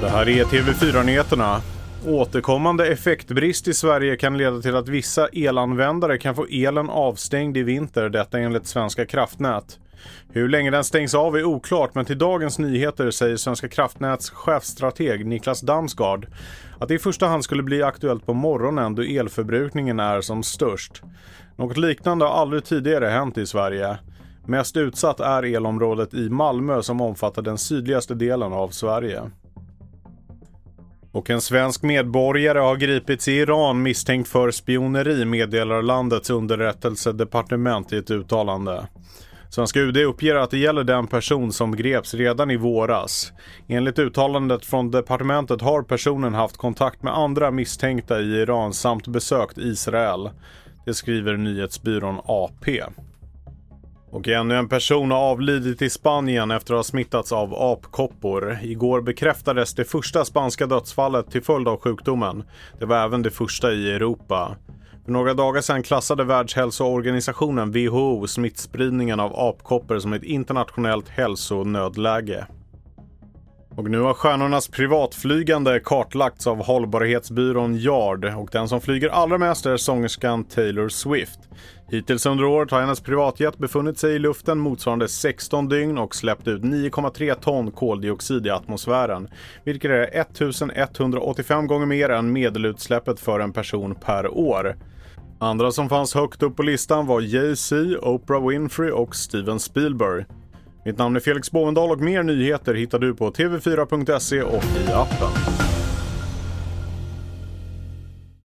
Det här är TV4-nyheterna. Återkommande effektbrist i Sverige kan leda till att vissa elanvändare kan få elen avstängd i vinter, detta enligt Svenska kraftnät. Hur länge den stängs av är oklart, men till Dagens Nyheter säger Svenska kraftnäts chefstrateg Niklas Damsgaard att det i första hand skulle bli aktuellt på morgonen då elförbrukningen är som störst. Något liknande har aldrig tidigare hänt i Sverige. Mest utsatt är elområdet i Malmö som omfattar den sydligaste delen av Sverige. Och en svensk medborgare har gripits i Iran misstänkt för spioneri meddelar landets underrättelsedepartement i ett uttalande. Svenska UD uppger att det gäller den person som greps redan i våras. Enligt uttalandet från departementet har personen haft kontakt med andra misstänkta i Iran samt besökt Israel. Det skriver nyhetsbyrån AP. Och ännu en person har avlidit i Spanien efter att ha smittats av apkoppor. Igår bekräftades det första spanska dödsfallet till följd av sjukdomen. Det var även det första i Europa. För några dagar sedan klassade Världshälsoorganisationen WHO smittspridningen av apkoppor som ett internationellt hälsonödläge. Och nu har stjärnornas privatflygande kartlagts av hållbarhetsbyrån Yard och den som flyger allra mest är sångerskan Taylor Swift. Hittills under året har hennes privatjet befunnit sig i luften motsvarande 16 dygn och släppt ut 9,3 ton koldioxid i atmosfären, vilket är 1185 gånger mer än medelutsläppet för en person per år. Andra som fanns högt upp på listan var Jay-Z, Oprah Winfrey och Steven Spielberg. Mitt namn är Felix Bovendal och mer nyheter hittar du på tv4.se och i appen.